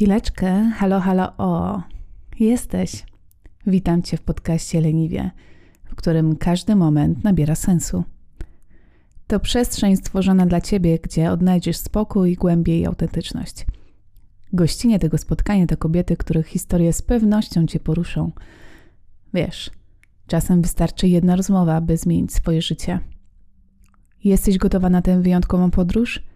Chwileczkę, halo, halo, o, jesteś. Witam Cię w podcaście Leniwie, w którym każdy moment nabiera sensu. To przestrzeń stworzona dla Ciebie, gdzie odnajdziesz spokój, głębię i autentyczność. Gościnie tego spotkania to kobiety, których historie z pewnością Cię poruszą. Wiesz, czasem wystarczy jedna rozmowa, by zmienić swoje życie. Jesteś gotowa na tę wyjątkową podróż?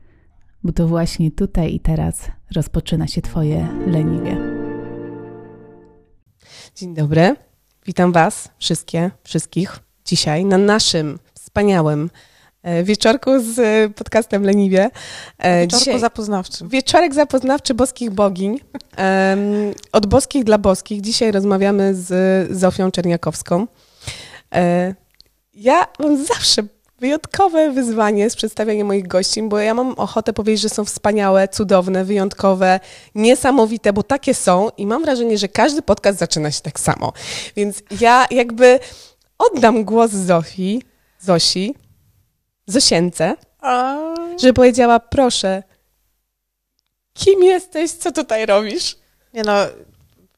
Bo to właśnie tutaj i teraz rozpoczyna się Twoje leniwie. Dzień dobry. Witam Was wszystkie, wszystkich dzisiaj na naszym wspaniałym e, wieczorku z podcastem Leniwie. E, wieczorku dzisiaj, zapoznawczym. Wieczorek zapoznawczy boskich bogiń. od boskich dla boskich. Dzisiaj rozmawiamy z Zofią Czerniakowską. E, ja mam zawsze wyjątkowe wyzwanie z przedstawianiem moich gości, bo ja mam ochotę powiedzieć, że są wspaniałe, cudowne, wyjątkowe, niesamowite, bo takie są i mam wrażenie, że każdy podcast zaczyna się tak samo. Więc ja jakby oddam głos Zofii, Zosi, Zosience, żeby powiedziała, proszę, kim jesteś, co tutaj robisz? Nie no,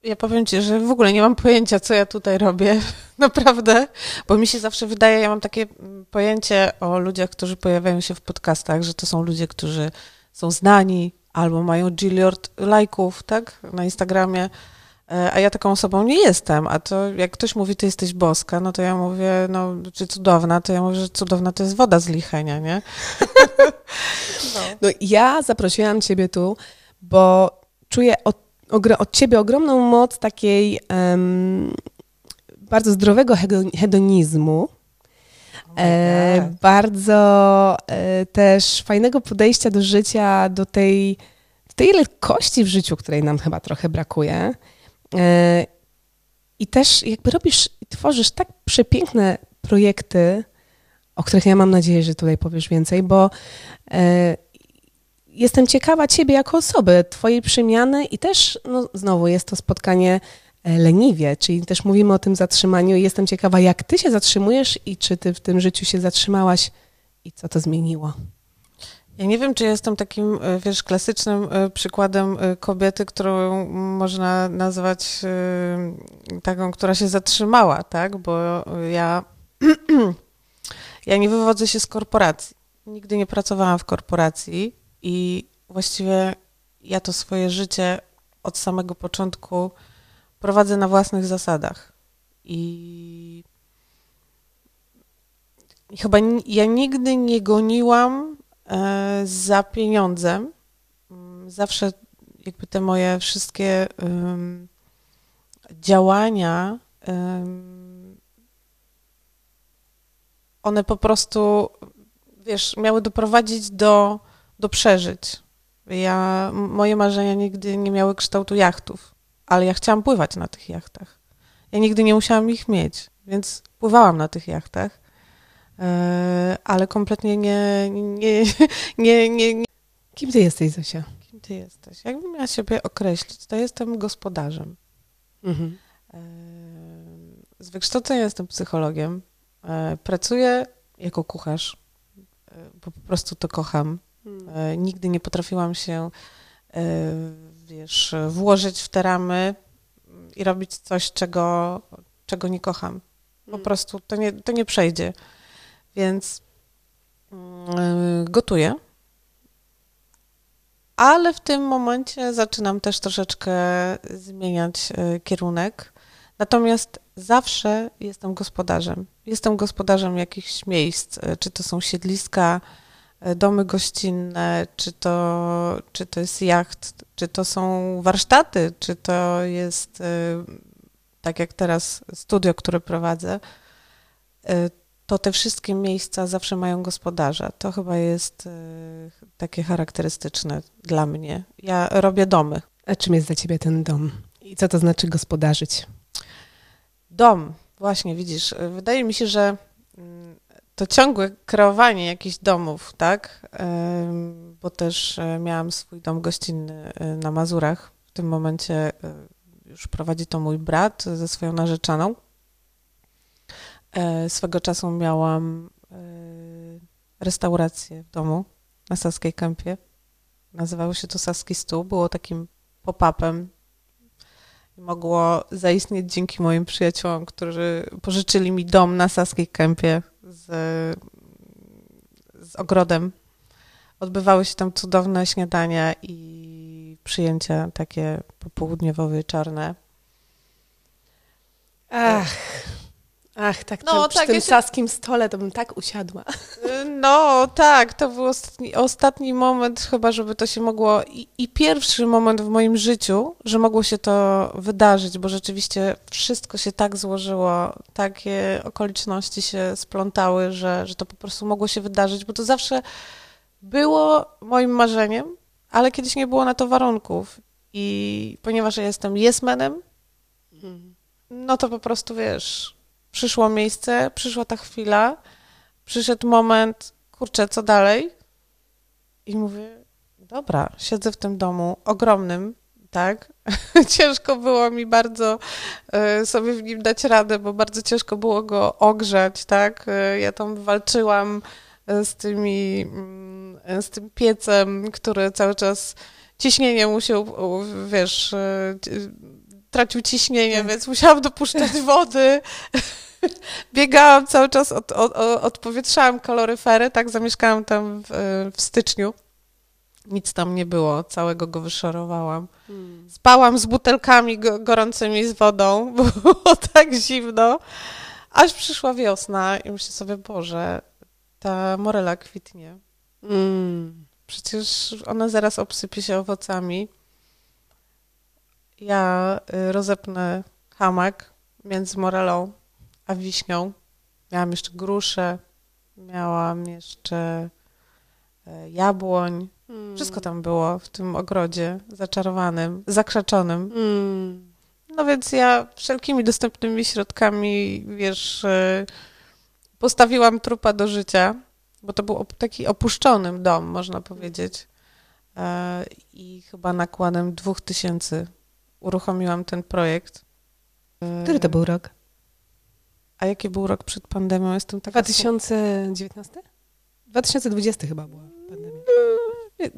ja powiem Ci, że w ogóle nie mam pojęcia, co ja tutaj robię, naprawdę, bo mi się zawsze wydaje, ja mam takie mm, pojęcie o ludziach, którzy pojawiają się w podcastach, że to są ludzie, którzy są znani albo mają giliard lajków, tak, na Instagramie, e, a ja taką osobą nie jestem, a to jak ktoś mówi, ty jesteś boska, no to ja mówię, no, czy cudowna, to ja mówię, że cudowna to jest woda z lichenia, nie? No, no ja zaprosiłam ciebie tu, bo czuję od od ciebie ogromną moc takiej um, bardzo zdrowego hedonizmu. E, bardzo e, też fajnego podejścia do życia, do tej, do tej lekkości w życiu, której nam chyba trochę brakuje. E, I też jakby robisz i tworzysz tak przepiękne projekty, o których ja mam nadzieję, że tutaj powiesz więcej, bo e, jestem ciekawa Ciebie jako osoby, Twojej przemiany i też, no, znowu jest to spotkanie e, leniwie, czyli też mówimy o tym zatrzymaniu i jestem ciekawa, jak Ty się zatrzymujesz i czy Ty w tym życiu się zatrzymałaś i co to zmieniło. Ja nie wiem, czy jestem takim, e, wiesz, klasycznym e, przykładem kobiety, którą można nazwać taką, która się zatrzymała, tak? Bo ja, ja nie wywodzę się z korporacji. Nigdy nie pracowałam w korporacji. I właściwie ja to swoje życie od samego początku prowadzę na własnych zasadach. I, chyba ja nigdy nie goniłam e, za pieniądzem. Mm, zawsze jakby te moje wszystkie działania, one po prostu, wiesz, miały doprowadzić do do przeżyć. Ja, moje marzenia nigdy nie miały kształtu jachtów, ale ja chciałam pływać na tych jachtach. Ja nigdy nie musiałam ich mieć, więc pływałam na tych jachtach, e, ale kompletnie nie, nie, nie, nie, nie. Kim ty jesteś, Zosia? Kim ty jesteś? Jakbym miała siebie określić, to jestem gospodarzem. Mhm. E, z wykształcenia jestem psychologiem. E, pracuję jako kucharz, bo po prostu to kocham. Hmm. Nigdy nie potrafiłam się, e, wiesz, włożyć w te ramy i robić coś, czego, czego nie kocham. Po hmm. prostu to nie, to nie przejdzie. Więc mm, gotuję. Ale w tym momencie zaczynam też troszeczkę zmieniać e, kierunek. Natomiast zawsze jestem gospodarzem. Jestem gospodarzem jakichś miejsc, czy to są siedliska, E, domy gościnne, czy to, czy to jest jacht, czy to są warsztaty, czy to jest, e, tak jak teraz, studio, które prowadzę, e, to te wszystkie miejsca zawsze mają gospodarza. To chyba jest takie charakterystyczne dla mnie. Ja robię domy. A czym jest dla ciebie ten dom? I co to znaczy gospodarzyć? Dom, właśnie widzisz, wydaje mi się, że mm, to ciągłe kreowanie jakichś domów, tak? Bo też e, miałam swój dom gościnny e, na Mazurach. W tym momencie e, już prowadzi to mój brat ze swoją narzeczoną. Swego czasu miałam restaurację w domu na Saskiej Kępie. Nazywało się to Saski Stół. Było takim pop-upem. Mogło zaistnieć dzięki moim przyjaciołom, którzy pożyczyli mi dom na Saskiej Kępie z, z ogrodem. Odbywały się tam cudowne śniadania i przyjęcia takie popołudniowo-wieczorne. Ach, ach, tak, no, przy tak, tym ja się... saskim stole to bym tak usiadła. No, tak, to był ostatni, ostatni moment chyba, żeby to się mogło i, i, pierwszy moment w moim życiu, że mogło się to wydarzyć, bo rzeczywiście wszystko się tak złożyło, takie okoliczności się splątały, że, że to po prostu mogło się wydarzyć, bo to zawsze było moim marzeniem, ale kiedyś nie było na to warunków. I ponieważ ja jestem jesmenem, mhm. no to po prostu wiesz, przyszło miejsce, przyszła ta chwila, przyszedł moment, kurczę, co dalej? I mówię, dobra, siedzę w tym domu ogromnym, tak? ciężko było mi bardzo y, sobie w nim dać radę, bo bardzo ciężko było go ogrzać, tak? Y, ja tam walczyłam y, z tymi, mm, z tym piecem, który cały czas ciśnienie musiał, wiesz, tracił ciśnienie, tak. więc musiałam dopuszczać wody. biegałam cały czas, od, od, odpowietrzałam kaloryfery, tak, zamieszkałam tam w, w styczniu. Nic tam nie było, całego go wyszorowałam. Hmm. Spałam z butelkami go, gorącymi z wodą, bo było tak zimno. Aż przyszła wiosna i myślę sobie, Boże, ta morela kwitnie. Hmm. Przecież ona zaraz obsypie się owocami. Ja y, rozepnę hamak między morelą a wiśnią. Miałam jeszcze gruszę, miałam jeszcze e, jabłoń. Mm. Wszystko tam było w tym ogrodzie zaczarowanym, zakrzaczonym. Mm. No więc ja wszelkimi dostępnymi środkami, wiesz, e, postawiłam trupa do życia, bo to był taki opuszczony dom, można powiedzieć. E, I chyba nakładem dwóch tysięcy uruchomiłam ten projekt. Który to był rok? A jaki był rok przed pandemią? Jestem taka 2019? 2020 chyba była pandemia.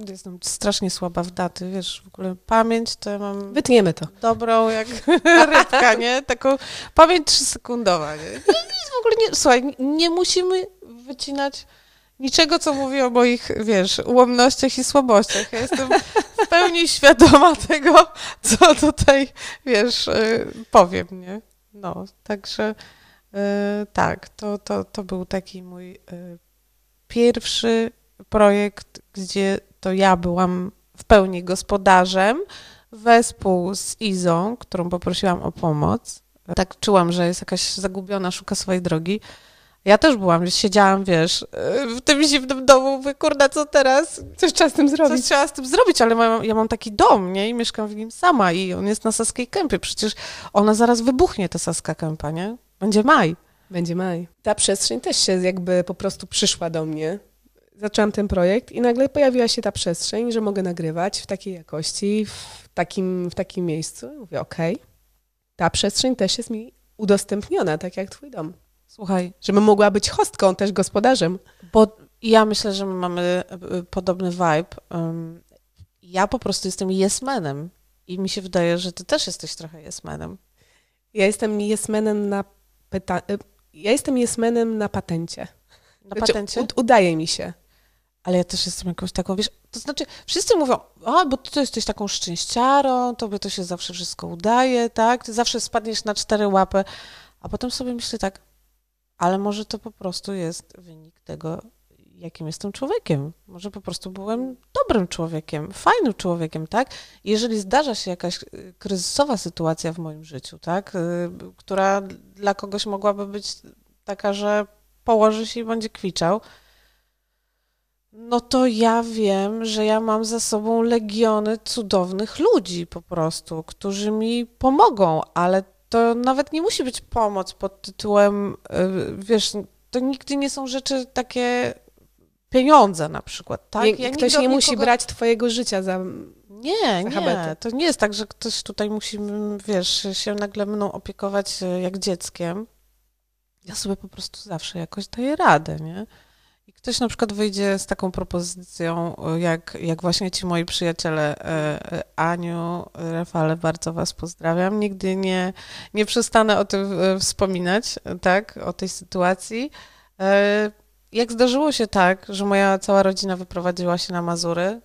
Jestem strasznie słaba w daty, wiesz, w ogóle pamięć to ja mam... Wytniemy to. Dobrą jak rybka, nie? Taką pamięć trzysekundowa, nie? Nic w ogóle nie... Słuchaj, nie musimy wycinać niczego, co mówi o moich, wiesz, ułomnościach i słabościach. Ja jestem w pełni świadoma tego, co tutaj, wiesz, y, powiem, nie? No, także... E, tak, to, to, to był taki mój e, pierwszy projekt, gdzie to ja byłam w pełni gospodarzem, wespół z Izą, którą poprosiłam o pomoc. Tak czułam, że jest jakaś zagubiona, szuka swojej drogi. Ja też byłam, siedziałam, wiesz, e, w tym zimnym domu, mówię, co teraz? Coś trzeba z tym zrobić. Coś trzeba z tym zrobić, ale mam, ja mam taki dom, nie? I mieszkam w nim sama i on jest na Saskiej Kępie. Przecież ona zaraz wybuchnie, ta Saska Kępa, nie? Będzie maj. Będzie maj. Ta przestrzeń też się jakby po prostu przyszła do mnie. Zaczęłam ten projekt i nagle pojawiła się ta przestrzeń, że mogę nagrywać w takiej jakości, w takim, w takim miejscu. I mówię, okej, okay, ta przestrzeń też jest mi udostępniona, tak jak twój dom. Słuchaj. Żebym mogła być hostką, też gospodarzem. Bo ja myślę, że my mamy e, podobny vibe. Ja po prostu jestem jesmenem i mi się wydaje, że ty też jesteś trochę jesmenem. Ja jestem jesmenem na pytanie. Ja jestem jesmenem na patencie. Na znaczy, patencie? udaje mi się. Ale ja też jestem jakąś taką, wiesz, to znaczy wszyscy mówią, a, bo ty jesteś taką szczęściarą, tobie to się zawsze wszystko udaje, tak? Ty zawsze spadniesz na cztery łapy, a potem sobie myślę tak, ale może to po prostu jest wynik tego, jakim jestem człowiekiem. Może po prostu byłem dobrym człowiekiem, fajnym człowiekiem, tak? Jeżeli zdarza się jakaś y, kryzysowa sytuacja w moim życiu, tak? Y, która dla kogoś mogłaby być taka, że położy się i będzie kwiczał, no to ja wiem, że ja mam za sobą legiony cudownych ludzi po prostu, którzy mi pomogą, ale to nawet nie musi być pomoc pod tytułem, y, wiesz, to nigdy nie są rzeczy takie pieniądze na przykład, tak? Nie, ja ktoś nie musi brać twojego życia za Nie, za nie. To nie jest tak, że ktoś tutaj musi, wiesz, się nagle mną opiekować e, jak dzieckiem. Ja sobie po prostu zawsze jakoś daję radę, nie? I ktoś na przykład wyjdzie z taką propozycją, jak, jak właśnie ci moi przyjaciele e, e, Aniu, Rafale, bardzo was pozdrawiam. Nigdy nie, nie przestanę o tym wspominać, tak, o tej sytuacji. Jak zdarzyło się tak, że moja cała rodzina wyprowadziła się na Mazury,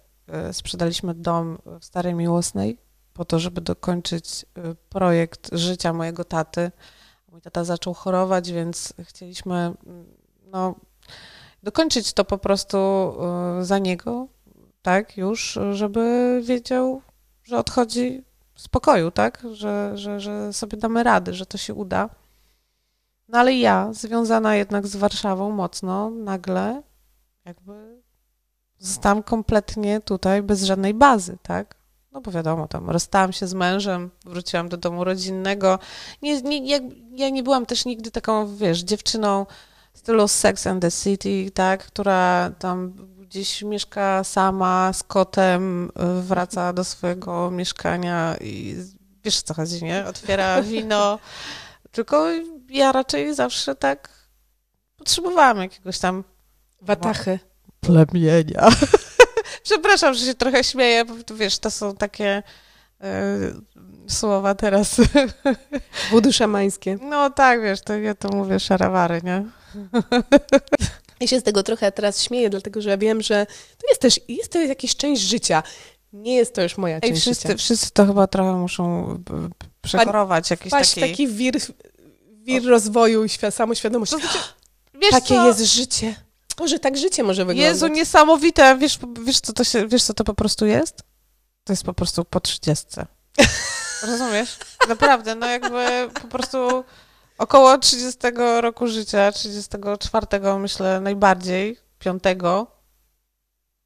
sprzedaliśmy dom w Starej Miłosnej po to, żeby dokończyć projekt życia mojego taty. Mój tata zaczął chorować, więc chcieliśmy no, dokończyć to po prostu y, za niego, tak, już, żeby wiedział, że odchodzi w spokoju, tak, że, że, że sobie damy rady, że to się uda. No ale ja, związana jednak z Warszawą mocno, nagle jakby zostałam kompletnie tutaj bez żadnej bazy, tak? No bo wiadomo, tam rozstałam się z mężem, wróciłam do domu rodzinnego. Nie, nie, jak, ja nie byłam też nigdy taką, wiesz, dziewczyną, stylu Sex and the City, tak, która tam gdzieś mieszka sama z kotem, wraca do swojego mieszkania i wiesz co chodzi, nie? Otwiera wino. Tylko ja raczej zawsze tak potrzebowałam jakiegoś tam watachy. Plemienia. Przepraszam, że się trochę śmieję, bo wiesz, to są takie y, słowa teraz. Budy szamańskie. No tak, wiesz, to ja to mówię szarawary, nie? Ja się z tego trochę teraz śmieję, dlatego że ja wiem, że to jest też jest to jakaś część życia. Nie jest to już moja część wszyscy, życia. Wszyscy to chyba trochę muszą przekorować jakiś taki... taki wir, wir rozwoju i samoświadomości. Wiesz Takie co? jest życie. Może tak życie może wyglądać. Jezu, niesamowite. Wiesz, wiesz, co to się, wiesz, co to po prostu jest? To jest po prostu po trzydziestce. Rozumiesz? Naprawdę, no jakby po prostu Około 30 roku życia, 34 myślę najbardziej, 5,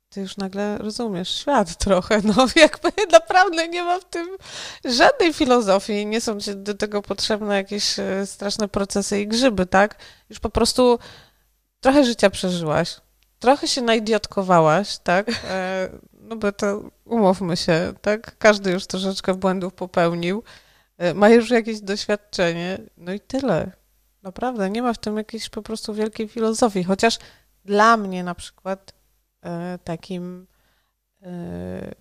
ty już nagle rozumiesz świat trochę, no jakby naprawdę nie ma w tym żadnej filozofii, nie są ci do tego potrzebne jakieś e, straszne procesy i grzyby, tak? Już po prostu trochę życia przeżyłaś, trochę się naidiotkowałaś, tak? E, no bo to umówmy się, tak? Każdy już troszeczkę błędów popełnił. E, ma już jakieś doświadczenie, no i tyle. Naprawdę, nie ma w tym jakiejś po prostu wielkiej filozofii, chociaż dla mnie na przykład takim e,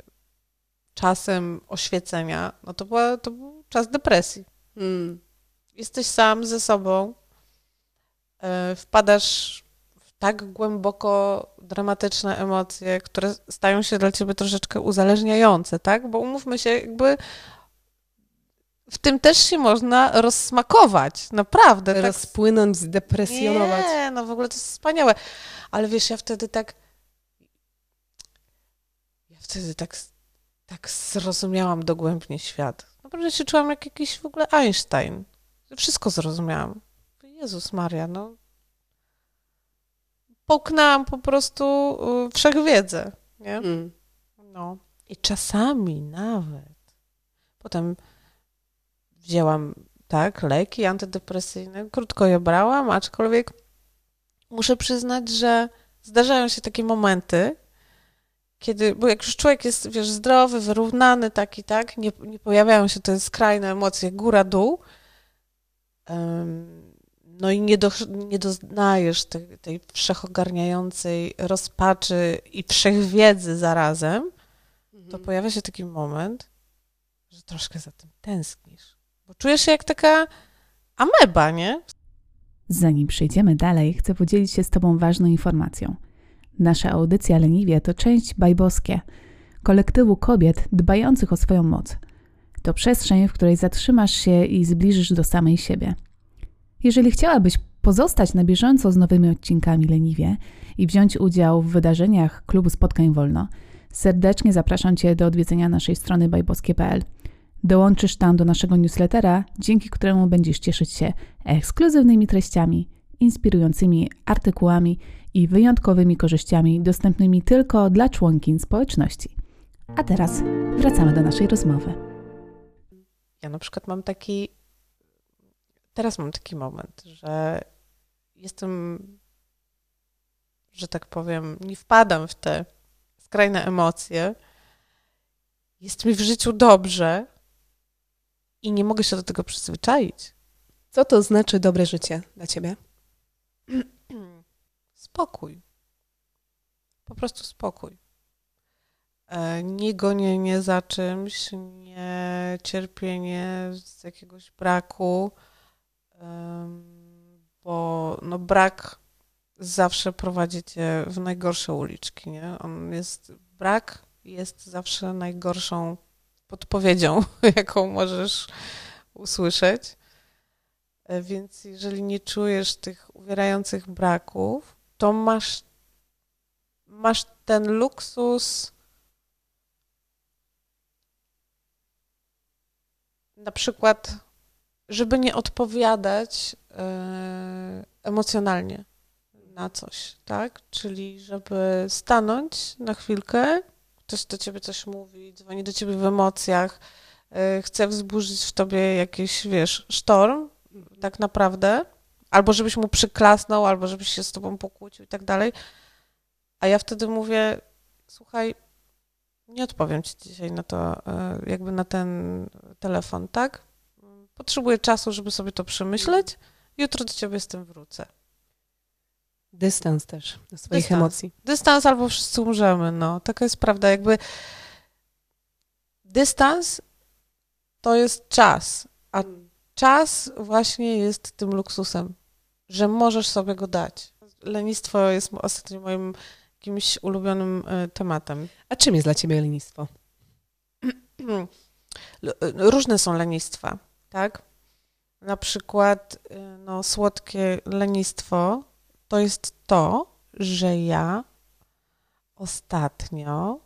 czasem oświecenia, no to, była, to był czas depresji. Hmm. Jesteś sam ze sobą, e, wpadasz w tak głęboko dramatyczne emocje, które stają się dla ciebie troszeczkę uzależniające, tak? Bo umówmy się, jakby w tym też się można rozsmakować, naprawdę. Tak Rozpłynąć, zdepresjonować. Nie, no w ogóle to jest wspaniałe. Ale wiesz, ja wtedy tak wtedy tak, tak zrozumiałam dogłębnie świat. Naprawdę się czułam jak jakiś w ogóle Einstein. Wszystko zrozumiałam. Jezus Maria, no. Połknęłam po prostu y, wszechwiedzę, nie? Mm. No. I czasami nawet potem wzięłam, tak, leki antydepresyjne, krótko je brałam, aczkolwiek muszę przyznać, że zdarzają się takie momenty, kiedy, bo jak już człowiek jest, wiesz, zdrowy, wyrównany, taki, tak, nie, nie pojawiają się te skrajne emocje góra-dół, um, no i nie, do, nie doznajesz tej, tej wszechogarniającej rozpaczy i wszechwiedzy zarazem, mhm. to pojawia się taki moment, że troszkę za tym tęsknisz. Bo czujesz się jak taka ameba, nie? Zanim przejdziemy dalej, chcę podzielić się z Tobą ważną informacją. Nasza audycja Leniwie to część Bajboskie, kolektywu kobiet dbających o swoją moc. To przestrzeń, w której zatrzymasz się i zbliżysz do samej siebie. Jeżeli chciałabyś pozostać na bieżąco z nowymi odcinkami Leniwie i wziąć udział w wydarzeniach Klubu Spotkań Wolno, serdecznie zapraszam Cię do odwiedzenia naszej strony bajboskie.pl – Dołączysz tam do naszego newslettera, dzięki któremu będziesz cieszyć się ekskluzywnymi treściami, inspirującymi artykułami i wyjątkowymi korzyściami dostępnymi tylko dla członkiń społeczności. A teraz wracamy do naszej rozmowy. Ja na przykład mam taki. Teraz mam taki moment, że jestem, że tak powiem, nie wpadam w te skrajne emocje. Jest mi w życiu dobrze, i nie mogę się do tego przyzwyczaić. Co to znaczy dobre życie dla ciebie? Spokój. Po prostu spokój. E, nie gonienie za czymś, nie cierpienie z jakiegoś braku, bo no brak zawsze prowadzi cię w najgorsze uliczki, nie? On jest, brak jest zawsze najgorszą podpowiedzią, jaką możesz usłyszeć. E, więc jeżeli nie czujesz tych uwierających braków, to masz, masz ten luksus na przykład, żeby nie odpowiadać yy, emocjonalnie na coś, tak? Czyli żeby stanąć na chwilkę, ktoś do ciebie coś mówi, dzwoni do ciebie w emocjach, yy, chce wzburzyć w tobie jakiś, wiesz, sztorm, tak naprawdę, albo żebyś mu przyklasnął, albo żebyś się z tobą pokłócił i tak dalej. A ja wtedy mówię, słuchaj, nie odpowiem ci dzisiaj na to, e, jakby na ten telefon, tak? Potrzebuję czasu, żeby sobie to przemyśleć. Jutro do ciebie z tym wrócę. Dystans też do swoich Dystans. emocji. Dystans albo wszyscy umrzemy, no. Taka jest prawda. Jakby dystans to jest czas, a czas właśnie jest tym luksusem, że możesz sobie go dać. Lenistwo jest ostatnio moim jakimś ulubionym e, tematem. A czym jest dla ciebie lenistwo? Różne są lenistwa, tak? Na przykład e, no, słodkie lenistwo to jest to, że ja ostatnio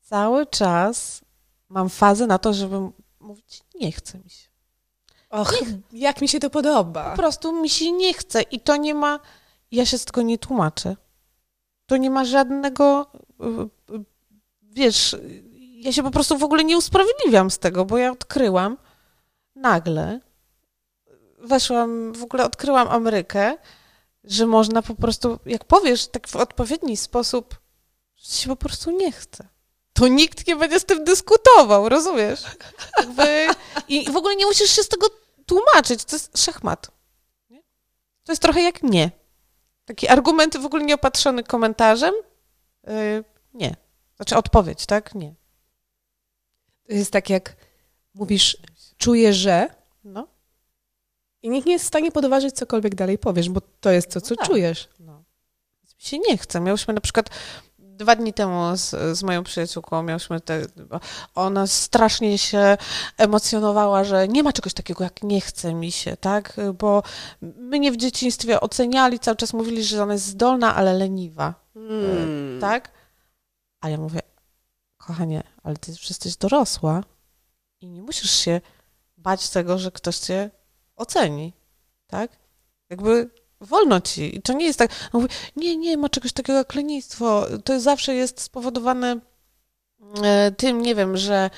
cały czas mam fazę na to, żeby mówić nie chce mi się. Och, nie, jak mi się to podoba. Po prostu mi się nie chce i to nie ma, ja się z tego nie tłumaczę. To nie ma żadnego, y, y, wiesz, ja się po prostu w ogóle nie usprawiedliwiam z tego, bo ja odkryłam nagle, weszłam, w ogóle odkryłam Amerykę, że można po prostu, jak powiesz tak w odpowiedni sposób, że się po prostu nie chce to nikt nie będzie z tym dyskutował, rozumiesz? Jakby, I w ogóle nie musisz się z tego tłumaczyć. To jest szachmat. Nie? To jest trochę jak nie. Taki argument w ogóle nieopatrzony komentarzem? Yy, nie. Znaczy odpowiedź, tak? Nie. To jest tak jak mówisz, czuję, że. No. I nikt nie jest w stanie podważyć cokolwiek dalej powiesz, bo to jest to, co no tak. czujesz. No. się nie chce. Miałyśmy na przykład dwa dni temu z, z moją przyjaciółką miałyśmy te, ona strasznie się emocjonowała, że nie ma czegoś takiego jak nie chce mi się, tak? Bo mnie w dzieciństwie oceniali, cały czas mówili, że ona jest zdolna, ale leniwa, hmm. tak? A ja mówię, kochanie, ale ty już jesteś dorosła i nie musisz się bać tego, że ktoś cię oceni, tak? Jakby wolno ci. I to nie jest tak, on mówi, nie, nie, ma czegoś takiego jak lenistwo. To zawsze jest spowodowane e, tym, nie wiem, że,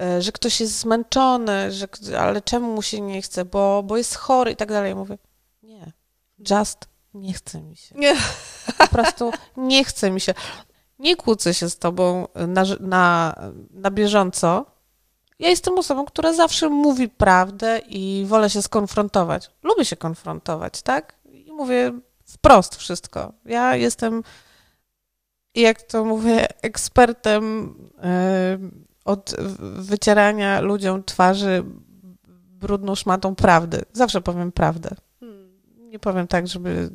e, że ktoś jest zmęczony, że, ale czemu mu się nie chce, bo, bo jest chory i tak dalej. Ja mówię, nie, just nie chce mi się. Nie. Po prostu nie chce mi się. Nie kłócę się z tobą na, na, na bieżąco. Ja jestem osobą, która zawsze mówi prawdę i wolę się skonfrontować. Lubię się konfrontować, tak? Mówię wprost wszystko. Ja jestem, jak to mówię, ekspertem e, od wycierania ludziom twarzy brudną szmatą prawdy. Zawsze powiem prawdę. Hmm. Nie powiem tak, żeby,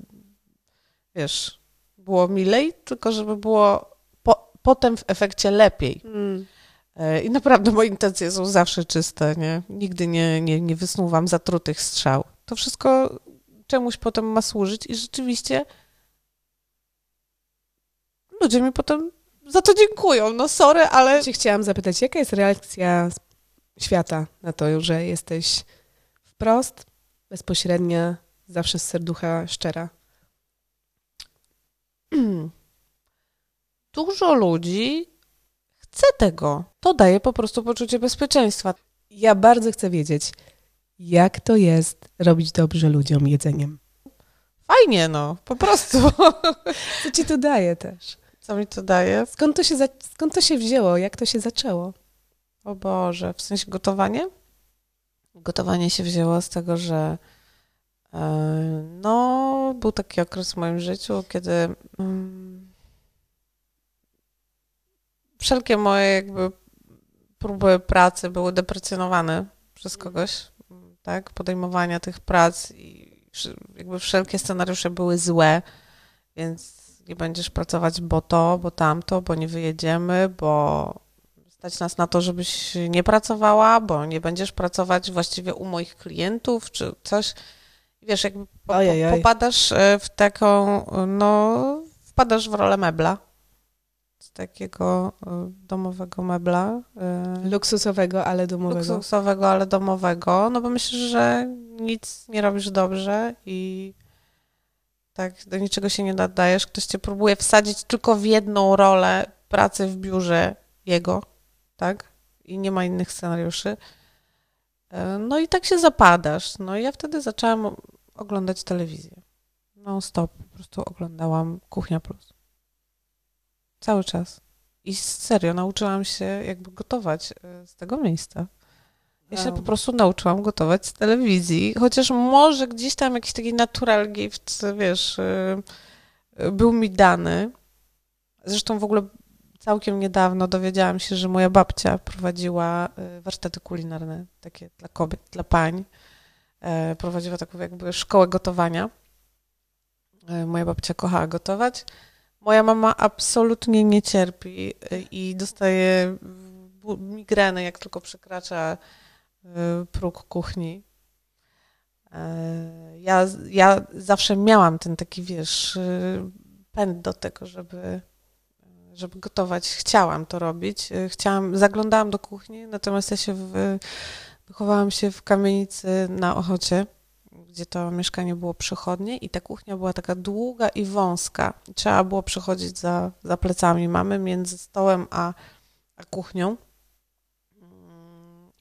wiesz, było milej, tylko żeby było po, potem w efekcie lepiej. E, I naprawdę moje intencje są zawsze czyste, nie? Nigdy nie, nie, nie wysnuwam zatrutych strzał. To wszystko czemuś potem ma służyć i rzeczywiście ludzie mi potem za to dziękują. No sorry, ale... Cię chciałam zapytać, jaka jest reakcja świata na to, że jesteś wprost, bezpośrednia, zawsze z serducha szczera? Dużo ludzi chce tego. To daje po prostu poczucie bezpieczeństwa. Ja bardzo chcę wiedzieć, jak to jest robić dobrze ludziom jedzeniem? Fajnie, no, po prostu. Co ci to daje też? Co mi to daje? Skąd to się, za... skąd to się wzięło? Jak to się zaczęło? O Boże, w sensie gotowanie? Gotowanie się wzięło z tego, że e, no, był taki okres w moim życiu, kiedy mm, wszelkie moje jakby próby pracy były deprecjonowane przez kogoś, tak? Podejmowania tych prac i jakby wszelkie scenariusze były złe, więc nie będziesz pracować, bo to, bo tamto, bo nie wyjedziemy, bo stać nas na to, żebyś nie pracowała, bo nie będziesz pracować właściwie u moich klientów, czy coś. Wiesz, jakby po, po, popadasz e, w taką, no, wpadasz w rolę mebla. Takiego e, domowego mebla. E, luksusowego, ale domowego. Luksusowego, ale domowego. No bo myślisz, że nic nie robisz dobrze i tak, do niczego się nie nadajesz. Ktoś cię próbuje wsadzić tylko w jedną rolę pracy w biurze jego, tak? I nie ma innych scenariuszy. E, no i tak się zapadasz. No i ja wtedy zaczęłam oglądać telewizję. Non stop. Po prostu oglądałam Kuchnia Plus. Cały czas. I serio, nauczyłam się jakby gotować e, z tego miejsca. Ja się po prostu nauczyłam gotować z telewizji, chociaż może gdzieś tam jakiś taki natural gift, wiesz, y, y, był mi dany. Zresztą w ogóle całkiem niedawno dowiedziałam się, że moja babcia prowadziła warsztaty kulinarne, takie dla kobiet, dla pań. E, prowadziła taką jakby szkołę gotowania. E, moja babcia kochała gotować. Moja mama absolutnie nie cierpi i dostaje migreny, jak tylko przekracza Y, próg kuchni. E, ja, ja zawsze miałam ten taki, wiesz, y, pęd do tego, żeby, żeby gotować. Chciałam to robić. Y, chciałam, zaglądałam do kuchni, natomiast ja się w, wychowałam się w kamienicy na Ochocie, gdzie to mieszkanie było przychodnie i ta kuchnia była taka długa i wąska. Trzeba było przechodzić za, za plecami mamy między stołem a, a kuchnią.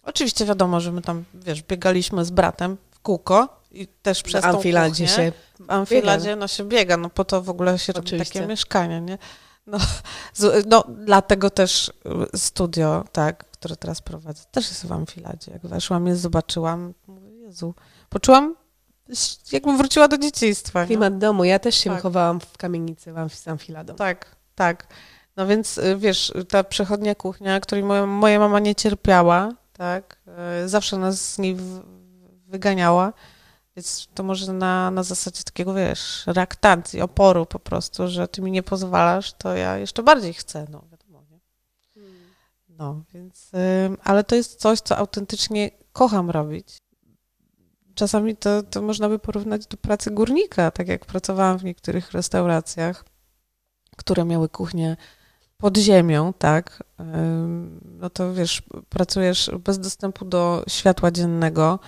Oczywiście wiadomo, że my tam, wiesz, biegaliśmy z bratem w kółko i też przez w Amfiladzie się W Amfiladzie no się biega, no po to w ogóle się robi takie mieszkanie, nie? No, no, dlatego też y, studio, tak, które teraz prowadzę, też jest w Amfiladzie. Jak weszłam, je zobaczyłam, mówię, Jezu, poczułam, jakbym wróciła do dzieciństwa. Klimat nie? domu, ja też się tak. wychowałam w kamienicy w Amfiladą. Tak, tak. No więc, y, wiesz, ta przechodnia kuchnia, której moja, moja mama nie cierpiała, tak? E, zawsze nas z niej wyganiała. Więc to może na, na zasadzie takiego, wiesz, reaktancji, oporu po prostu, że ty mi nie pozwalasz, to ja jeszcze bardziej chcę, no wiadomo, nie? No, więc, ale to jest coś, co autentycznie kocham robić. Czasami to, to można by porównać do pracy górnika, tak jak pracowałam w niektórych restauracjach, które miały kuchnię pod ziemią, tak, no to wiesz, pracujesz bez dostępu do światła dziennego,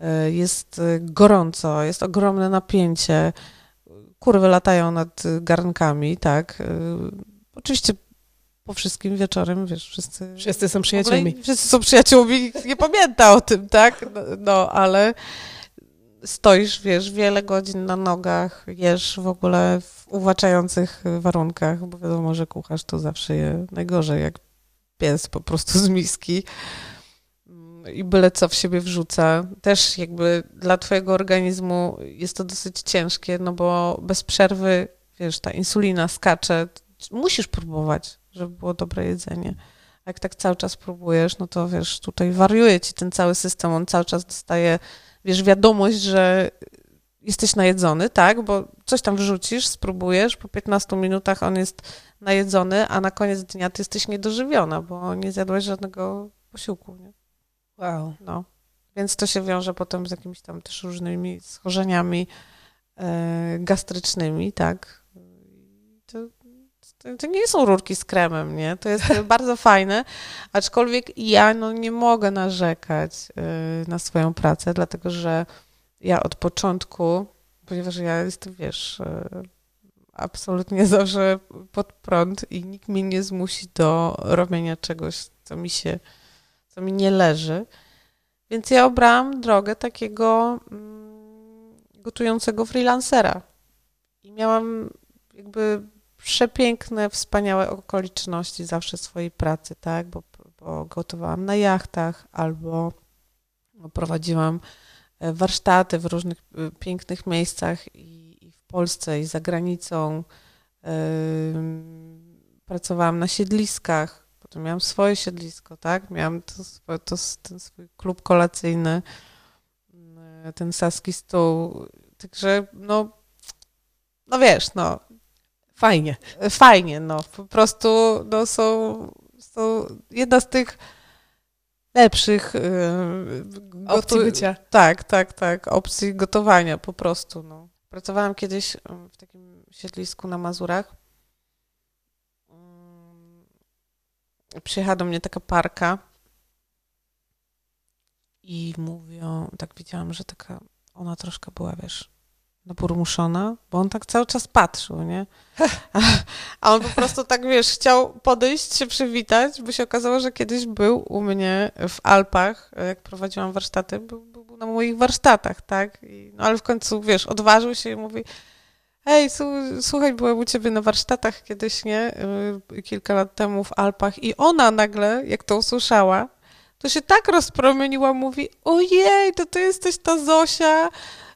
e, jest gorąco, jest ogromne napięcie, kurwy latają nad garnkami, tak. E, oczywiście po wszystkim wieczorem, wiesz, wszyscy... Wszyscy są przyjaciółmi. Wszyscy są przyjaciółmi, nie pamięta o tym, tak, no, no ale stoisz, wiesz, wiele godzin na nogach, jesz w ogóle w uwaczających warunkach, bo wiadomo, że kucharz to zawsze je najgorzej, jak pies po prostu z miski i byle co w siebie wrzuca. Też jakby dla twojego organizmu jest to dosyć ciężkie, no bo bez przerwy, wiesz, ta insulina skacze, musisz próbować, żeby było dobre jedzenie. A jak tak cały czas próbujesz, no to wiesz, tutaj wariuje ci ten cały system, on cały czas dostaje wiesz, wiadomość, że jesteś najedzony, tak, bo coś tam wrzucisz, spróbujesz, po 15 minutach on jest najedzony, a na koniec dnia ty jesteś niedożywiona, bo nie zjadłaś żadnego posiłku, nie? Wow. No. Więc to się wiąże potem z jakimiś tam też różnymi schorzeniami e, gastrycznymi, tak. To, to, nie są rurki z kremem, nie? To jest bardzo fajne, aczkolwiek ja no, nie mogę narzekać y, na swoją pracę, dlatego że ja od początku, ponieważ ja jestem, wiesz, y, absolutnie zawsze pod prąd i nikt mnie nie zmusi do robienia czegoś, co mi się, co mi nie leży. Więc ja obrałam drogę takiego mm, gotującego freelancera. I miałam jakby przepiękne, wspaniałe okoliczności zawsze swojej pracy, tak, bo, bo gotowałam na jachtach albo prowadziłam e, warsztaty w różnych e, pięknych miejscach i, i w Polsce, i za granicą. Pracowałam na siedliskach, Potem miałam swoje siedlisko, tak? Miałam to, to, ten swój klub kolacyjny, mm, ten saski stół. Także, no, no wiesz, no. Fajnie. Fajnie, no. Po prostu, no, są, są jedna z tych lepszych yy, opcji bycia. Tak, tak, tak. Opcji gotowania po prostu, no. Pracowałam kiedyś w takim siedlisku na Mazurach przyjechała do mnie taka parka i mówią, tak widziałam, że taka, ona troszkę była, wiesz, naburmuszona, bo on tak cały czas patrzył, nie? A on po prostu tak, wiesz, chciał podejść, się przywitać, bo się okazało, że kiedyś był u mnie w Alpach, jak prowadziłam warsztaty, był, był na moich warsztatach, tak? I, no ale w końcu, wiesz, odważył się i mówi, Hej, słuchaj, byłem u ciebie na warsztatach kiedyś, nie? Y, kilka lat temu w Alpach i ona nagle, jak to usłyszała, to się tak rozpromieniła, mówi, ojej, to ty jesteś ta Zosia,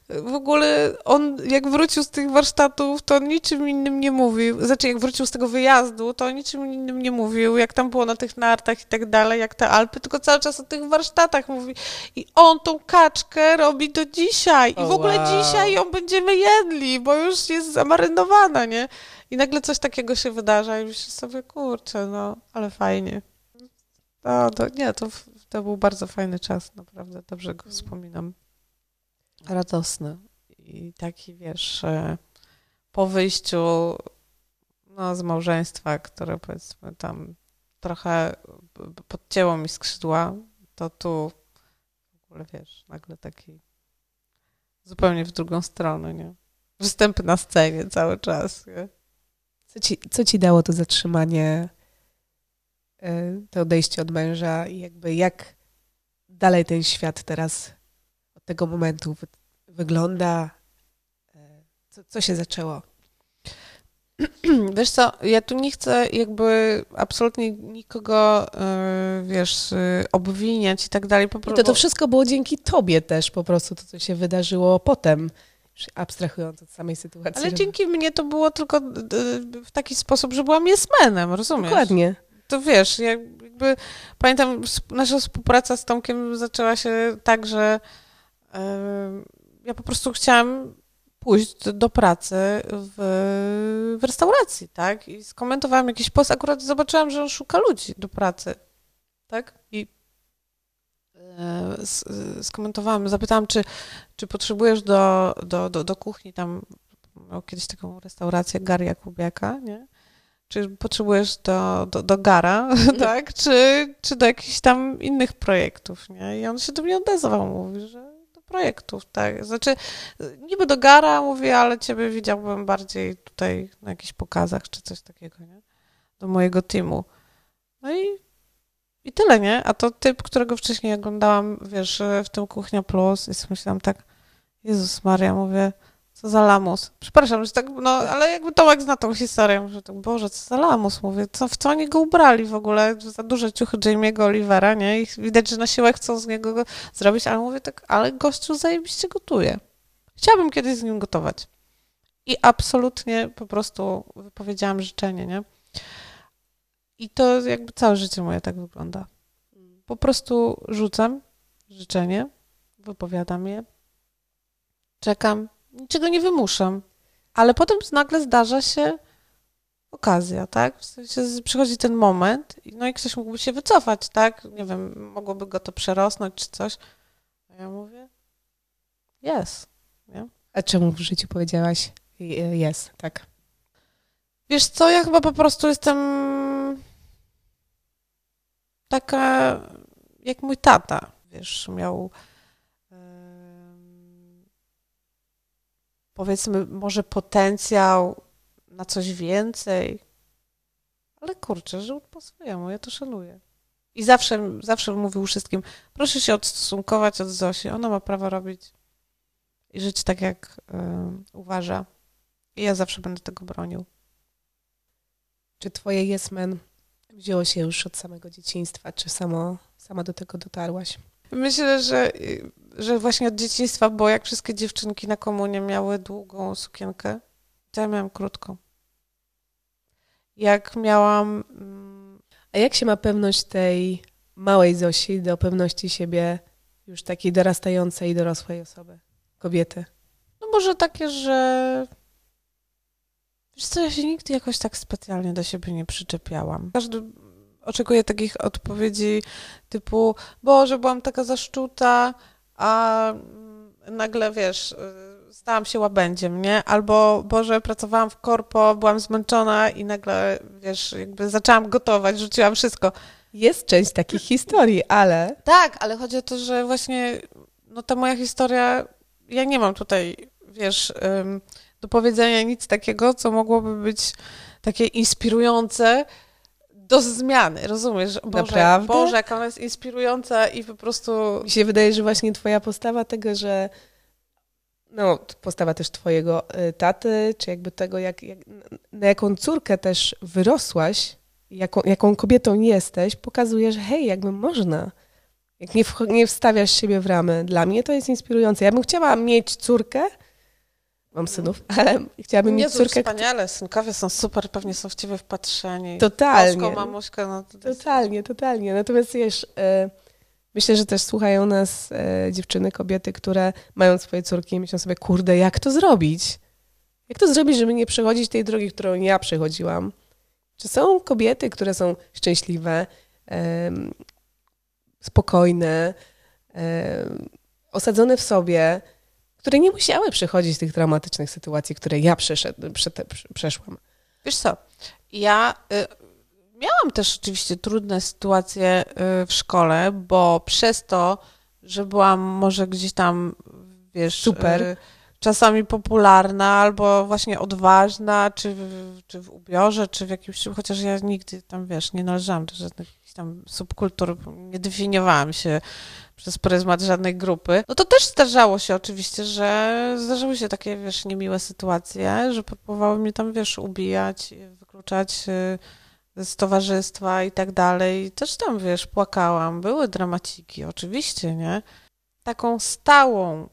w ogóle on, jak wrócił z tych warsztatów, to niczym innym nie mówił. Znaczy, jak wrócił z tego wyjazdu, to niczym innym nie mówił, jak tam było na tych nartach i tak dalej, jak te Alpy, tylko cały czas o tych warsztatach mówi. I on tą kaczkę robi do dzisiaj. I w ogóle wow. dzisiaj ją będziemy jedli, bo już jest zamarynowana, nie? I nagle coś takiego się wydarza i myślę sobie, kurczę, no, ale fajnie. No, to, nie, to, to był bardzo fajny czas, naprawdę, dobrze go wspominam radosny. I taki, wiesz, e, po wyjściu no, z małżeństwa, które powiedzmy tam trochę podcięło mi skrzydła, to tu w ogóle, wiesz, nagle taki zupełnie w drugą stronę, nie? Występy na scenie cały czas, nie? Co ci, co ci dało to zatrzymanie, e, to odejście od męża i jakby jak dalej ten świat teraz tego momentu wygląda? E, co, co się zaczęło? Wiesz co, ja tu nie chcę jakby absolutnie nikogo, e, wiesz, obwiniać i tak dalej. Po to, to wszystko było dzięki tobie też po prostu, to co się wydarzyło potem, abstrahując od samej sytuacji. Ale dzięki mnie to było tylko w taki sposób, że byłam jesmenem, rozumiesz? Dokładnie. To wiesz, jakby pamiętam nasza współpraca z Tomkiem zaczęła się tak, że ja po prostu chciałam pójść do pracy w, w restauracji, tak? I skomentowałam jakiś post, akurat zobaczyłam, że on szuka ludzi do pracy, tak? I e, skomentowałam, zapytałam, czy, czy potrzebujesz do, do, do, do kuchni, tam miał kiedyś taką restaurację Gar Jakubiaka, nie? Czy potrzebujesz do, do, do Gara, tak? Czy, czy do jakichś tam innych projektów, nie? I on się do mnie odezwał, mówi, że projektów, tak. Znaczy, niby do gara mówię, ale ciebie widziałbym bardziej tutaj na jakichś pokazach czy coś takiego, nie? Do mojego teamu. No i, i tyle, nie? A to typ, którego wcześniej oglądałam, wiesz, w tym Kuchnia Plus i myślałam tak, Jezus Maria, mówię, co za lamus. Przepraszam, że tak, no, ale jakby Tomek zna tą historię, że tak, Boże, co za lamus, mówię, co, w co oni go ubrali w ogóle, za duże ciuchy Jamie'ego Olivera, nie, i widać, że na siłę chcą z niego go zrobić, ale mówię tak, ale gościu zajebiście gotuje. Chciałabym kiedyś z nim gotować. I absolutnie po prostu wypowiedziałam życzenie, nie? I to jakby całe życie moje tak wygląda. Po prostu rzucam życzenie, wypowiadam je, czekam, niczego nie wymuszam. Ale potem nagle zdarza się okazja, tak? W sensie przychodzi ten moment, no i ktoś mógłby się wycofać, tak? Nie wiem, mogłoby go to przerosnąć czy coś. A ja mówię, jest? A czemu w życiu powiedziałaś jest, tak? Wiesz co, ja chyba po prostu jestem taka jak mój tata, wiesz, miał powiedzmy, może potencjał na coś więcej. Ale kurczę, żył po swojemu, ja to szanuję. I zawsze, zawsze mówił wszystkim, proszę się odstosunkować od Zosi, ona ma prawo robić i żyć tak, jak y, uważa. I ja zawsze będę tego bronił. Czy twoje yes man wzięło się już od samego dzieciństwa, czy samo, sama do tego dotarłaś? Myślę, że że właśnie od dzieciństwa, bo jak wszystkie dziewczynki na komunie miały długą sukienkę, to ja miałam krótką. Jak miałam... Mm, A jak się ma pewność tej małej Zosi do pewności siebie już takiej dorastającej, dorosłej osoby, kobiety? No może takie, że wiesz co, ja się nigdy jakoś tak specjalnie do siebie nie przyczepiałam. Każdy oczekuje takich odpowiedzi typu, Boże, byłam taka zaszczuta, a nagle, wiesz, stałam się łabędziem, nie? Albo, Boże, pracowałam w korpo, byłam zmęczona i nagle, wiesz, jakby zaczęłam gotować, rzuciłam wszystko. Jest część takich historii, ale... Tak, ale chodzi o to, że właśnie no ta moja historia, ja nie mam tutaj, wiesz, do powiedzenia nic takiego, co mogłoby być takie inspirujące do zmiany, rozumiesz? Boże, Naprawdę? Boże, jak ona jest inspirująca i po prostu... Mi się wydaje, że właśnie twoja postawa tego, że no, postawa też twojego y, taty, czy jakby tego, jak, jak, na jaką córkę też wyrosłaś, jaką, jaką kobietą jesteś, pokazuje, że hej, jakby można. Jak nie, w, nie wstawiasz siebie w ramy. Dla mnie to jest inspirujące. Ja bym chciała mieć córkę, mam synów, ale chciałabym mieć córkę. wspaniale, synkowie są super, pewnie są w ciebie wpatrzeni. Totalnie. Bożko, mamuśka, no to Totalnie, totalnie. Natomiast wiesz, y, myślę, że też słuchają nas y, dziewczyny, kobiety, które mają swoje córki i myślą sobie, kurde, jak to zrobić? Jak to zrobić, żeby nie przechodzić tej drogi, którą ja przechodziłam? Czy są kobiety, które są szczęśliwe, spokojne, osadzone w sobie, które nie musiały przechodzić tych dramatycznych sytuacji, które ja przeszedł, przeszłam? Wiesz co, ja y, miałam też oczywiście trudne sytuacje y, w szkole, bo przez to, że byłam może gdzieś tam, wiesz... Super y, czasami popularna, albo właśnie odważna, czy w, czy w ubiorze, czy w jakimś, chociaż ja nigdy tam, wiesz, nie należałam do żadnych tam subkultur, nie definiowałam się przez pryzmat żadnej grupy, no to też zdarzało się oczywiście, że zdarzyły się takie, wiesz, niemiłe sytuacje, że próbowały mnie tam, wiesz, ubijać, wykluczać y, z towarzystwa i tak dalej. Też tam, wiesz, płakałam. Były dramaciki, oczywiście, nie? taką stałą y,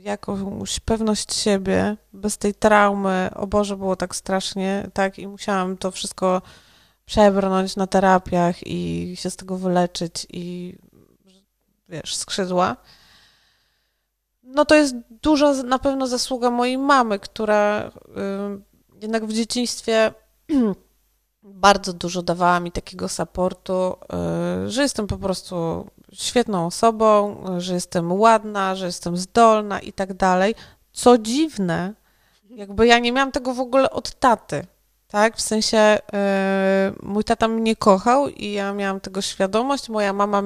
jakąś pewność siebie, bez tej traumy, o Boże, było tak strasznie, tak, i musiałam to wszystko przebrnąć na terapiach i się z tego wyleczyć i, wiesz, skrzydła. No to jest duża na pewno zasługa mojej mamy, która y, jednak w dzieciństwie bardzo dużo dawała mi takiego supportu, y, że jestem po prostu świetną osobą, że jestem ładna, że jestem zdolna i tak dalej. Co dziwne, jakby ja nie miałam tego w ogóle od taty. Tak, w sensie yy, mój tata mnie kochał i ja miałam tego świadomość. Moja mama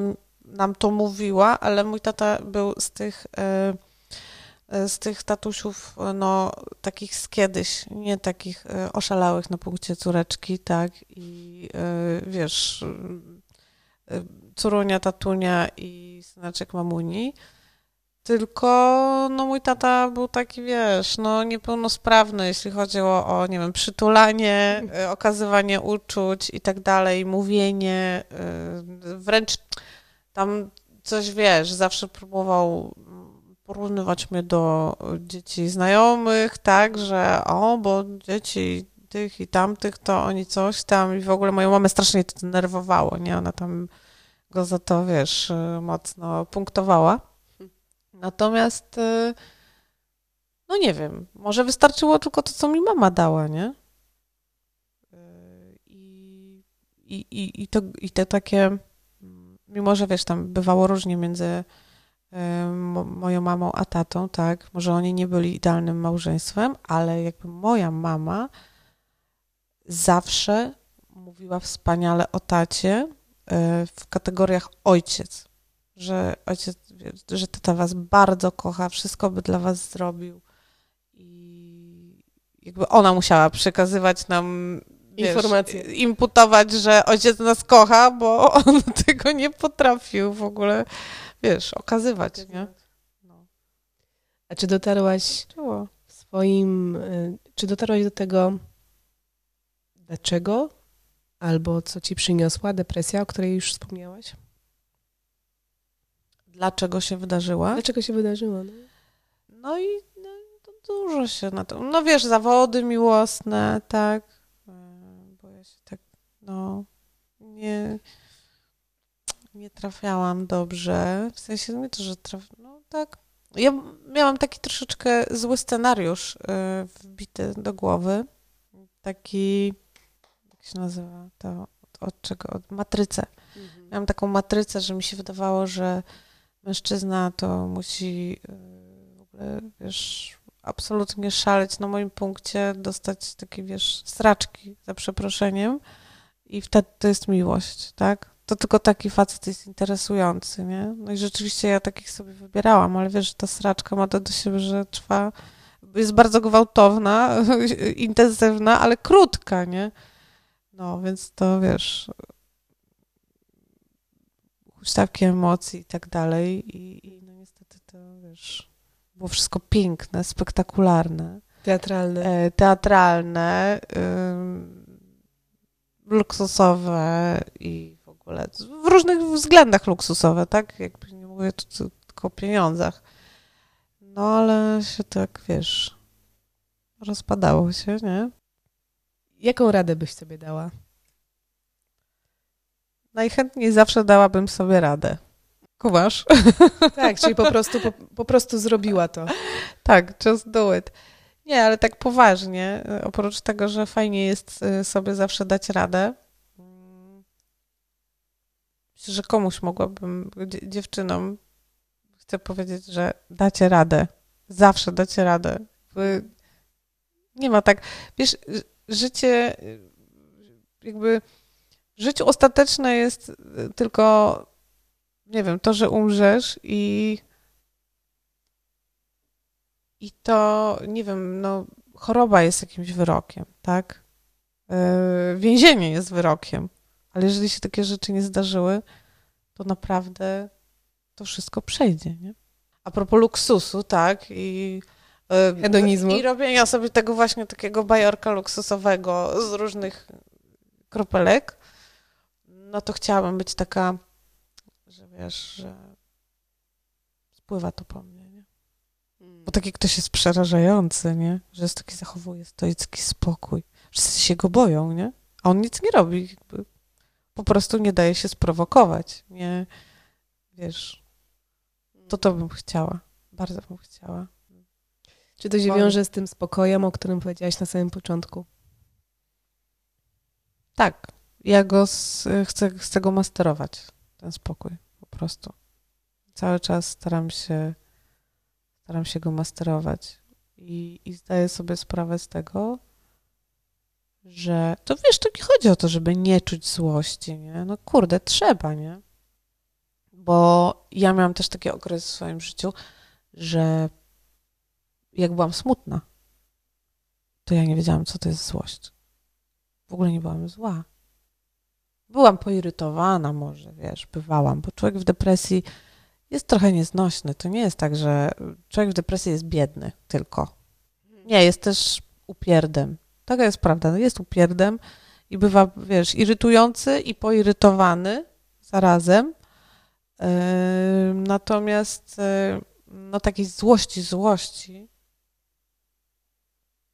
nam to mówiła, ale mój tata był z tych, yy, z tych tatusiów, no, takich z kiedyś, nie takich yy, oszalałych na punkcie córeczki, tak, i wiesz, córunia, tatunia i synaczek mamuni. Tylko no mój tata był taki, wiesz, no niepełnosprawny, jeśli chodziło o, nie wiem, przytulanie, e, okazywanie uczuć i tak dalej, mówienie, e, wręcz tam coś, wiesz, zawsze próbował porównywać mnie do dzieci znajomych, tak, że o, bo dzieci tych i tamtych, to oni coś tam i w ogóle moją mamę strasznie to denerwowało, nie? Ona tam go za to, wiesz, y, mocno punktowała. Natomiast, y, no nie wiem, może wystarczyło tylko to, co mi mama dała, nie? Y, I, i, i, to, i te takie, mimo że wiesz, tam bywało różnie między moją mamą a tatą, tak, może oni nie byli idealnym małżeństwem, ale jakby moja mama zawsze mówiła wspaniale o tacie, E, w kategoriach ojciec, że ojciec, że tata was bardzo kocha, wszystko by dla was zrobił i jakby ona musiała przekazywać nam informacje, imputować, że ojciec nas kocha, bo on tego nie potrafił w ogóle, wiesz, okazywać, nie? No. A czy dotarłaś w swoim, e, czy dotarłaś do tego, dlaczego Albo co ci przyniosła depresja, o której już wspomniałaś? Dlaczego się wydarzyła? Dlaczego się wydarzyła? No, no i no, dużo się na to. No wiesz, zawody miłosne, tak. E, bo ja się tak, no. nie, nie trafiałam dobrze. W sensie nie to, że traf... no tak. Ja miałam taki troszeczkę zły scenariusz yy, wbity do głowy. Taki, jak się nazywa to, od czego? Od matrycę. Mhm. Miałam taką matrycę, że mi się wydawało, że mężczyzna to musi yy, w ogóle, wiesz, absolutnie szaleć na moim punkcie, dostać takie, wiesz, straczki za przeproszeniem i wtedy to jest miłość, tak? To tylko taki facet jest interesujący, nie? No i rzeczywiście ja takich sobie wybierałam, ale wiesz, że ta sraczka ma to do siebie, że trwa, jest bardzo gwałtowna, intensywna, ale krótka, nie? No, więc to wiesz, huśtawki emocji i tak dalej i, i no niestety to, wiesz, było wszystko piękne, spektakularne. Teatralne. E, teatralne, luksusowe i w ogóle w różnych względach luksusowe, tak? Jakby nie mówię tu tylko o pieniądzach. No ale się tak, wiesz, rozpadało się, nie? Jaką radę byś sobie dała? Najchętniej zawsze dałabym sobie radę. Kumasz? Tak, czyli po prostu, po, po prostu zrobiła to. Tak, just do it. Nie, ale tak poważnie, oprócz tego, że fajnie jest y, sobie zawsze dać radę, myślę, że komuś mogłabym, dziewczynom, chcę powiedzieć, że dacie radę. Zawsze dacie radę. Nie ma tak, wiesz, życie, jakby, życie ostateczne jest y, tylko, nie wiem, to, że umrzesz i i to, nie wiem, no, choroba jest jakimś wyrokiem, tak? Yy, więzienie jest wyrokiem, ale jeżeli się takie rzeczy nie zdarzyły, to naprawdę to wszystko przejdzie, nie? A propos luksusu, tak, i yy, hedonizmu. I robienia sobie tego właśnie takiego bajorka luksusowego z różnych kropelek, no to chciałabym być taka, że wiesz, że spływa to po mnie. Bo taki ktoś jest przerażający, nie? Że jest taki zachowuje stoicki spokój. Wszyscy się go boją, nie? A on nic nie robi. Jakby. Po prostu nie daje się sprowokować. Nie, wiesz, to to bym chciała. Bardzo bym chciała. Czy to się wiąże z tym spokojem, o którym powiedziałaś na samym początku? Tak. Ja go z, chcę, chcę go masterować, ten spokój, po prostu. Cały czas staram się staram się go masterować. I, I zdaję sobie sprawę z tego, że to wiesz, to nie chodzi o to, żeby nie czuć złości, nie? No kurde, trzeba, nie? Bo ja miałam też taki okres w swoim życiu, że jak byłam smutna, to ja nie wiedziałam, co to jest złość. W ogóle nie byłam zła. Byłam poirytowana może, wiesz, bywałam, bo człowiek w depresji jest trochę nieznośny. To nie jest tak, że człowiek w depresji jest biedny tylko. Nie, jest też upierdem. Taka jest prawda. No, jest upierdem i bywa, wiesz, irytujący i poirytowany zarazem. Natomiast no takiej złości, złości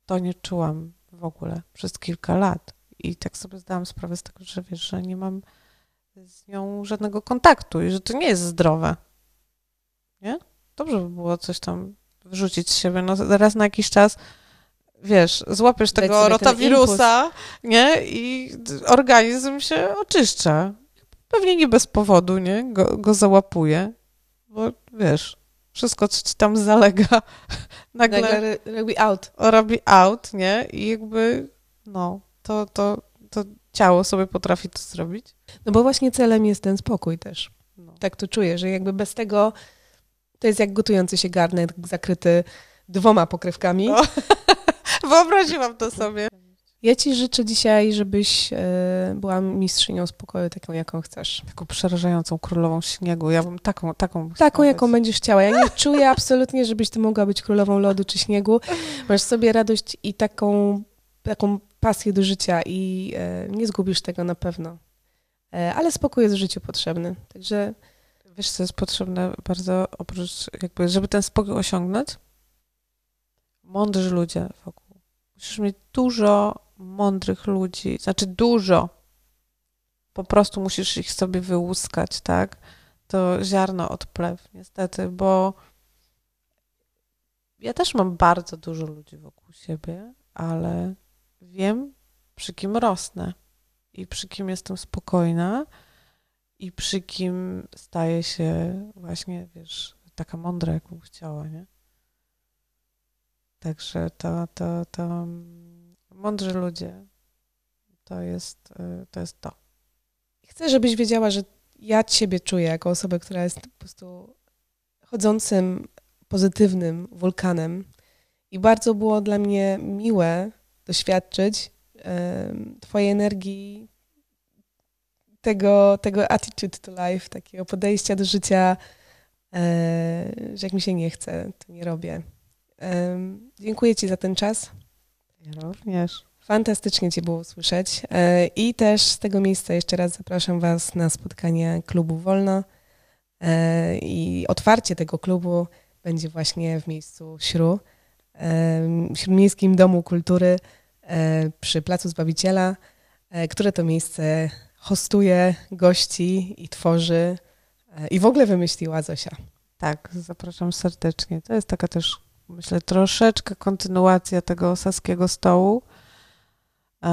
to nie czułam w ogóle przez kilka lat. I tak sobie zdałam sprawę z tego, że wiesz, że nie mam z nią żadnego kontaktu i że to nie jest zdrowe nie? Dobrze by było coś tam wrzucić z siebie. No raz na jakiś czas, wiesz, złapiesz tego rotawirusa, nie? I organizm się oczyszcza. Pewnie nie bez powodu, nie? Go, go załapuje, bo wiesz, wszystko, co ci tam zalega, nagle, nagle robi out. Robi out, nie? I jakby, no, to, to, to ciało sobie potrafi to zrobić. No bo właśnie celem jest ten spokój też. No. Tak to czuję, że jakby bez tego to jest jak gotujący się garnek zakryty dwoma pokrywkami. O. Wyobraziłam to sobie. Ja ci życzę dzisiaj, żebyś e, była mistrzynią spokoju, taką jaką chcesz. Taką przerażającą królową śniegu. Ja bym taką, taką. Taką, jaką będziesz chciała. Ja nie czuję absolutnie, żebyś ty mogła być królową lodu czy śniegu. Masz sobie radość i taką, taką pasję do życia i e, nie zgubisz tego na pewno. E, ale spokój jest w życiu potrzebny. Także Wiesz, co jest potrzebne bardzo, oprócz jakby, żeby ten spokój osiągnąć? Mądrzy ludzie wokół. Musisz mieć dużo mądrych ludzi, znaczy dużo. po prostu musisz ich sobie wyłuskać, tak? To ziarno od plew, niestety, bo ja też mam bardzo dużo ludzi wokół siebie, ale wiem, przy kim rosnę i przy kim jestem spokojna i przy kim staję się właśnie, wiesz, taka mądra, jak bym chciała, nie? Także to, to, to mądrzy ludzie to jest, y, to jest to. Chcę, żebyś wiedziała, że ja Ciebie czuję jako osobę, która jest po prostu chodzącym, pozytywnym wulkanem. I bardzo było dla mnie miłe doświadczyć Twojej energii, tego, tego attitude to life, takiego podejścia do życia, e, że jak mi się nie chce, to nie robię. Dziękuję Ci za ten czas. Ja również. Fantastycznie Cię było słyszeć. E, I też z tego miejsca jeszcze raz zapraszam Was na spotkanie klubu Wolno. E, I otwarcie tego klubu będzie właśnie w miejscu Śru, w Śródmiejskim Domu Kultury przy Placu Zbawiciela, które to miejsce hostuje gości i tworzy i w ogóle wymyśliła Zosia. Tak, zapraszam serdecznie. To jest taka też, myślę, troszeczkę kontynuacja tego saskiego stołu. Eee,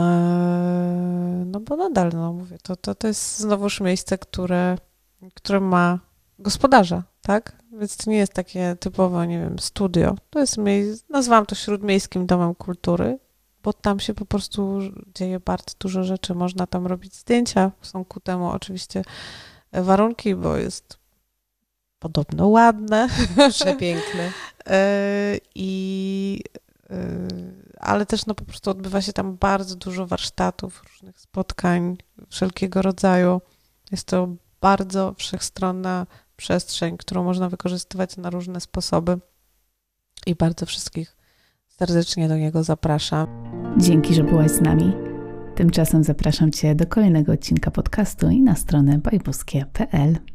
no bo nadal, no mówię, to, to, to jest znowuż miejsce, które, które ma gospodarza, tak? Więc to nie jest takie typowo, nie wiem, studio. To jest miejsce, nazwałam to Śródmiejskim Domem Kultury, bo tam się po prostu dzieje bardzo dużo rzeczy. Można tam robić zdjęcia. Są ku temu oczywiście warunki, bo jest podobno ładne. Przepiękne. E, I, e, ale też no po prostu odbywa się tam bardzo dużo warsztatów, różnych spotkań wszelkiego rodzaju. Jest to bardzo wszechstronna przestrzeń, którą można wykorzystywać na różne sposoby i bardzo wszystkich serdecznie do niego zapraszam. Dzięki, że byłaś z nami. Tymczasem zapraszam Cię do kolejnego odcinka podcastu i na stronę bajbuskie.pl.